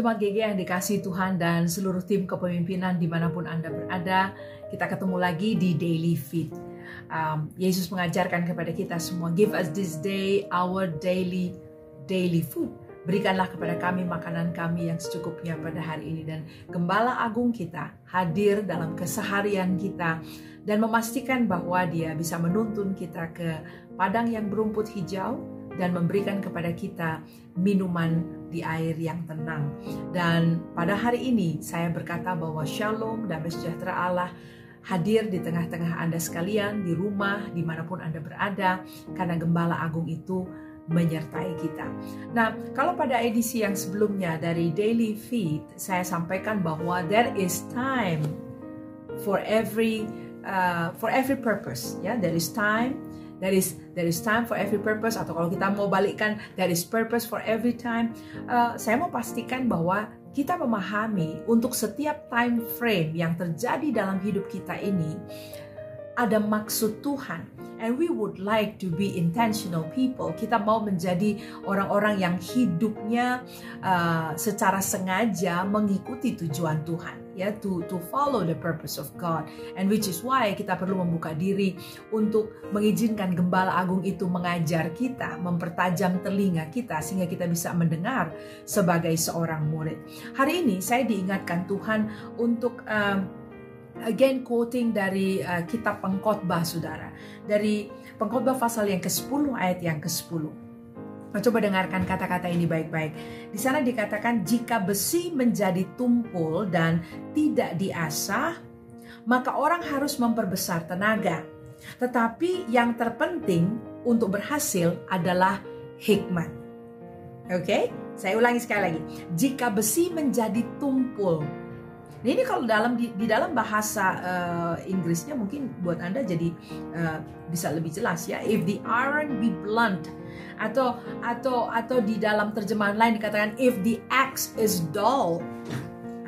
Jemaat GG yang dikasih Tuhan dan seluruh tim kepemimpinan di mana pun Anda berada, kita ketemu lagi di Daily Feed. Um, Yesus mengajarkan kepada kita semua, give us this day our daily daily food. Berikanlah kepada kami makanan kami yang secukupnya pada hari ini dan Gembala Agung kita hadir dalam keseharian kita dan memastikan bahwa dia bisa menuntun kita ke padang yang berumput hijau dan memberikan kepada kita minuman di air yang tenang. Dan pada hari ini saya berkata bahwa shalom dan sejahtera Allah hadir di tengah-tengah Anda sekalian, di rumah, di mana pun Anda berada, karena Gembala Agung itu menyertai kita. Nah, kalau pada edisi yang sebelumnya dari Daily Feed, saya sampaikan bahwa there is time for every uh, for every purpose. Ya, there is time, there is there is time for every purpose. Atau kalau kita mau balikkan, there is purpose for every time. Uh, saya mau pastikan bahwa kita memahami untuk setiap time frame yang terjadi dalam hidup kita ini ada maksud Tuhan and we would like to be intentional people. Kita mau menjadi orang-orang yang hidupnya uh, secara sengaja mengikuti tujuan Tuhan, ya, to to follow the purpose of God. And which is why kita perlu membuka diri untuk mengizinkan Gembala Agung itu mengajar kita, mempertajam telinga kita sehingga kita bisa mendengar sebagai seorang murid. Hari ini saya diingatkan Tuhan untuk uh, again quoting dari uh, kitab pengkhotbah saudara dari pengkhotbah pasal yang ke-10 ayat yang ke-10 Nah, coba dengarkan kata-kata ini baik-baik. Di sana dikatakan jika besi menjadi tumpul dan tidak diasah, maka orang harus memperbesar tenaga. Tetapi yang terpenting untuk berhasil adalah hikmat. Oke, okay? saya ulangi sekali lagi. Jika besi menjadi tumpul Nah ini kalau dalam di, di dalam bahasa uh, Inggrisnya mungkin buat anda jadi uh, bisa lebih jelas ya. If the iron be blunt atau atau atau di dalam terjemahan lain dikatakan if the axe is dull.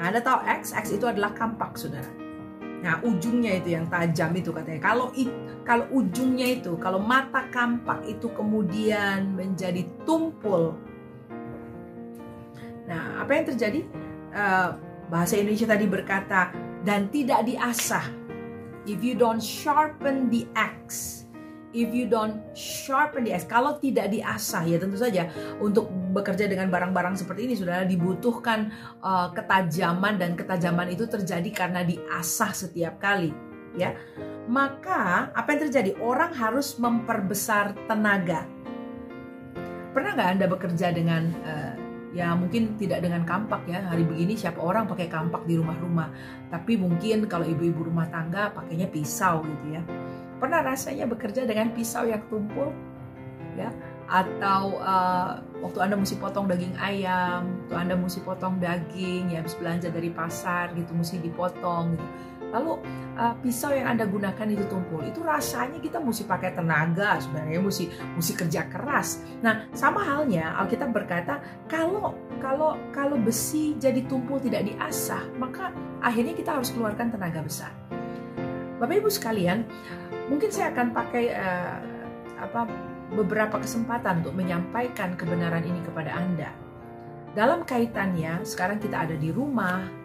Nah, anda tahu axe axe itu adalah kampak saudara. Nah ujungnya itu yang tajam itu katanya. Kalau kalau ujungnya itu kalau mata kampak itu kemudian menjadi tumpul. Nah apa yang terjadi? Uh, Bahasa Indonesia tadi berkata, dan tidak diasah. If you don't sharpen the axe, if you don't sharpen the axe, kalau tidak diasah ya tentu saja untuk bekerja dengan barang-barang seperti ini sudah dibutuhkan uh, ketajaman dan ketajaman itu terjadi karena diasah setiap kali ya. Maka apa yang terjadi? Orang harus memperbesar tenaga. Pernah nggak Anda bekerja dengan uh, ya mungkin tidak dengan kampak ya. Hari begini siapa orang pakai kampak di rumah-rumah. Tapi mungkin kalau ibu-ibu rumah tangga pakainya pisau gitu ya. Pernah rasanya bekerja dengan pisau yang tumpul? Ya atau uh, waktu anda mesti potong daging ayam, waktu anda mesti potong daging ya habis belanja dari pasar gitu mesti dipotong gitu Lalu uh, pisau yang Anda gunakan itu tumpul, itu rasanya kita mesti pakai tenaga sebenarnya, mesti mesti kerja keras. Nah, sama halnya Alkitab berkata, kalau kalau kalau besi jadi tumpul tidak diasah, maka akhirnya kita harus keluarkan tenaga besar. Bapak Ibu sekalian, mungkin saya akan pakai uh, apa beberapa kesempatan untuk menyampaikan kebenaran ini kepada Anda. Dalam kaitannya, sekarang kita ada di rumah,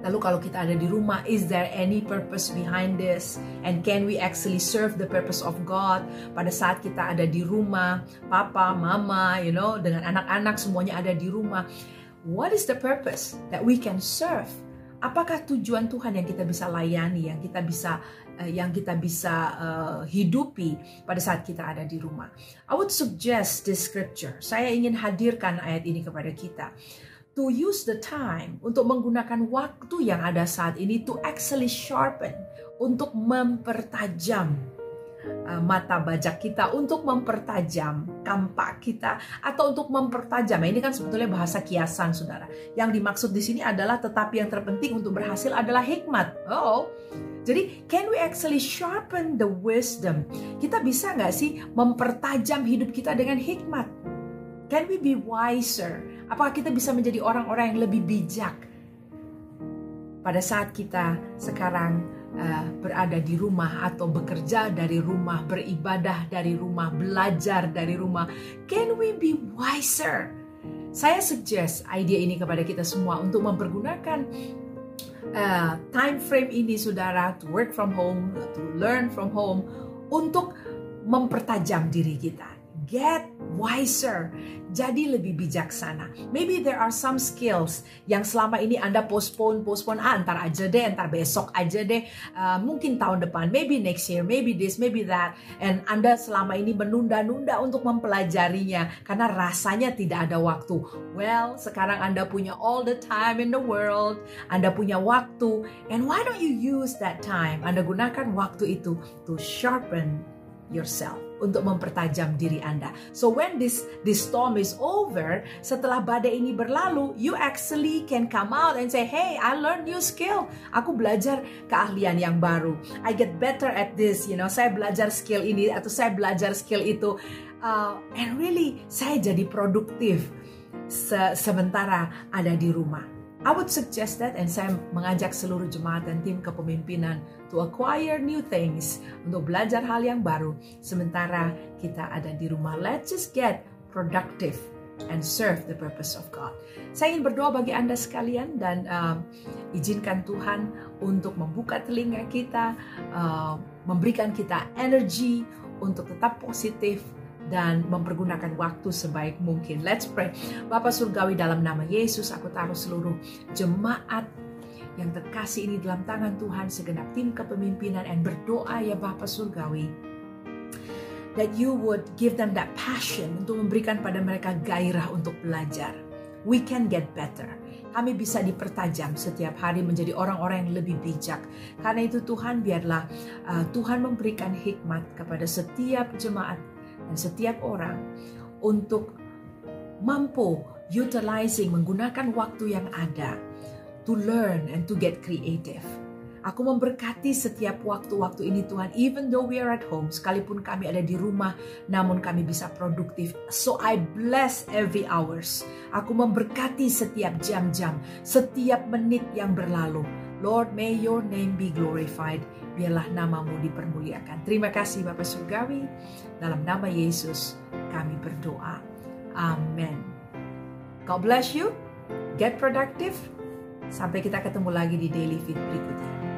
Lalu kalau kita ada di rumah, is there any purpose behind this? And can we actually serve the purpose of God pada saat kita ada di rumah, papa, mama, you know, dengan anak-anak semuanya ada di rumah. What is the purpose that we can serve? Apakah tujuan Tuhan yang kita bisa layani, yang kita bisa uh, yang kita bisa uh, hidupi pada saat kita ada di rumah? I would suggest this scripture. Saya ingin hadirkan ayat ini kepada kita to use the time untuk menggunakan waktu yang ada saat ini to actually sharpen untuk mempertajam uh, mata bajak kita untuk mempertajam kampak kita atau untuk mempertajam. Nah, ini kan sebetulnya bahasa kiasan, Saudara. Yang dimaksud di sini adalah tetapi yang terpenting untuk berhasil adalah hikmat. Oh. Jadi, can we actually sharpen the wisdom? Kita bisa nggak sih mempertajam hidup kita dengan hikmat? Can we be wiser? Apakah kita bisa menjadi orang-orang yang lebih bijak pada saat kita sekarang uh, berada di rumah atau bekerja dari rumah, beribadah dari rumah, belajar dari rumah? Can we be wiser? saya suggest ide ini kepada kita semua untuk mempergunakan uh, time frame ini saudara to work from home, to learn from home untuk mempertajam diri kita. Get wiser, jadi lebih bijaksana. Maybe there are some skills yang selama ini Anda postpone, postpone, ah, antar aja deh, antar besok aja deh, uh, mungkin tahun depan, maybe next year, maybe this, maybe that. And Anda selama ini menunda-nunda untuk mempelajarinya karena rasanya tidak ada waktu. Well, sekarang Anda punya all the time in the world, Anda punya waktu, and why don't you use that time? Anda gunakan waktu itu to sharpen yourself untuk mempertajam diri Anda. So when this this storm is over, setelah badai ini berlalu, you actually can come out and say, "Hey, I learned new skill. Aku belajar keahlian yang baru. I get better at this." You know, saya belajar skill ini atau saya belajar skill itu. Uh, and really, saya jadi produktif se sementara ada di rumah. I would suggest that and saya mengajak seluruh jemaat dan tim kepemimpinan to acquire new things, untuk belajar hal yang baru sementara kita ada di rumah. Let's just get productive and serve the purpose of God. Saya ingin berdoa bagi Anda sekalian dan uh, izinkan Tuhan untuk membuka telinga kita, uh, memberikan kita energi untuk tetap positif dan mempergunakan waktu sebaik mungkin. Let's pray. Bapak Surgawi dalam nama Yesus, aku taruh seluruh jemaat yang terkasih ini dalam tangan Tuhan segenap tim kepemimpinan dan berdoa ya Bapak Surgawi that you would give them that passion untuk memberikan pada mereka gairah untuk belajar. We can get better. Kami bisa dipertajam setiap hari menjadi orang-orang yang lebih bijak. Karena itu Tuhan biarlah uh, Tuhan memberikan hikmat kepada setiap jemaat dan setiap orang untuk mampu utilizing menggunakan waktu yang ada to learn and to get creative. Aku memberkati setiap waktu-waktu ini Tuhan, even though we are at home, sekalipun kami ada di rumah, namun kami bisa produktif. So I bless every hours. Aku memberkati setiap jam-jam, setiap menit yang berlalu. Lord, may your name be glorified. Biarlah namamu dipermuliakan. Terima kasih Bapak Surgawi. Dalam nama Yesus kami berdoa. Amin. God bless you. Get productive. Sampai kita ketemu lagi di Daily Fit berikutnya.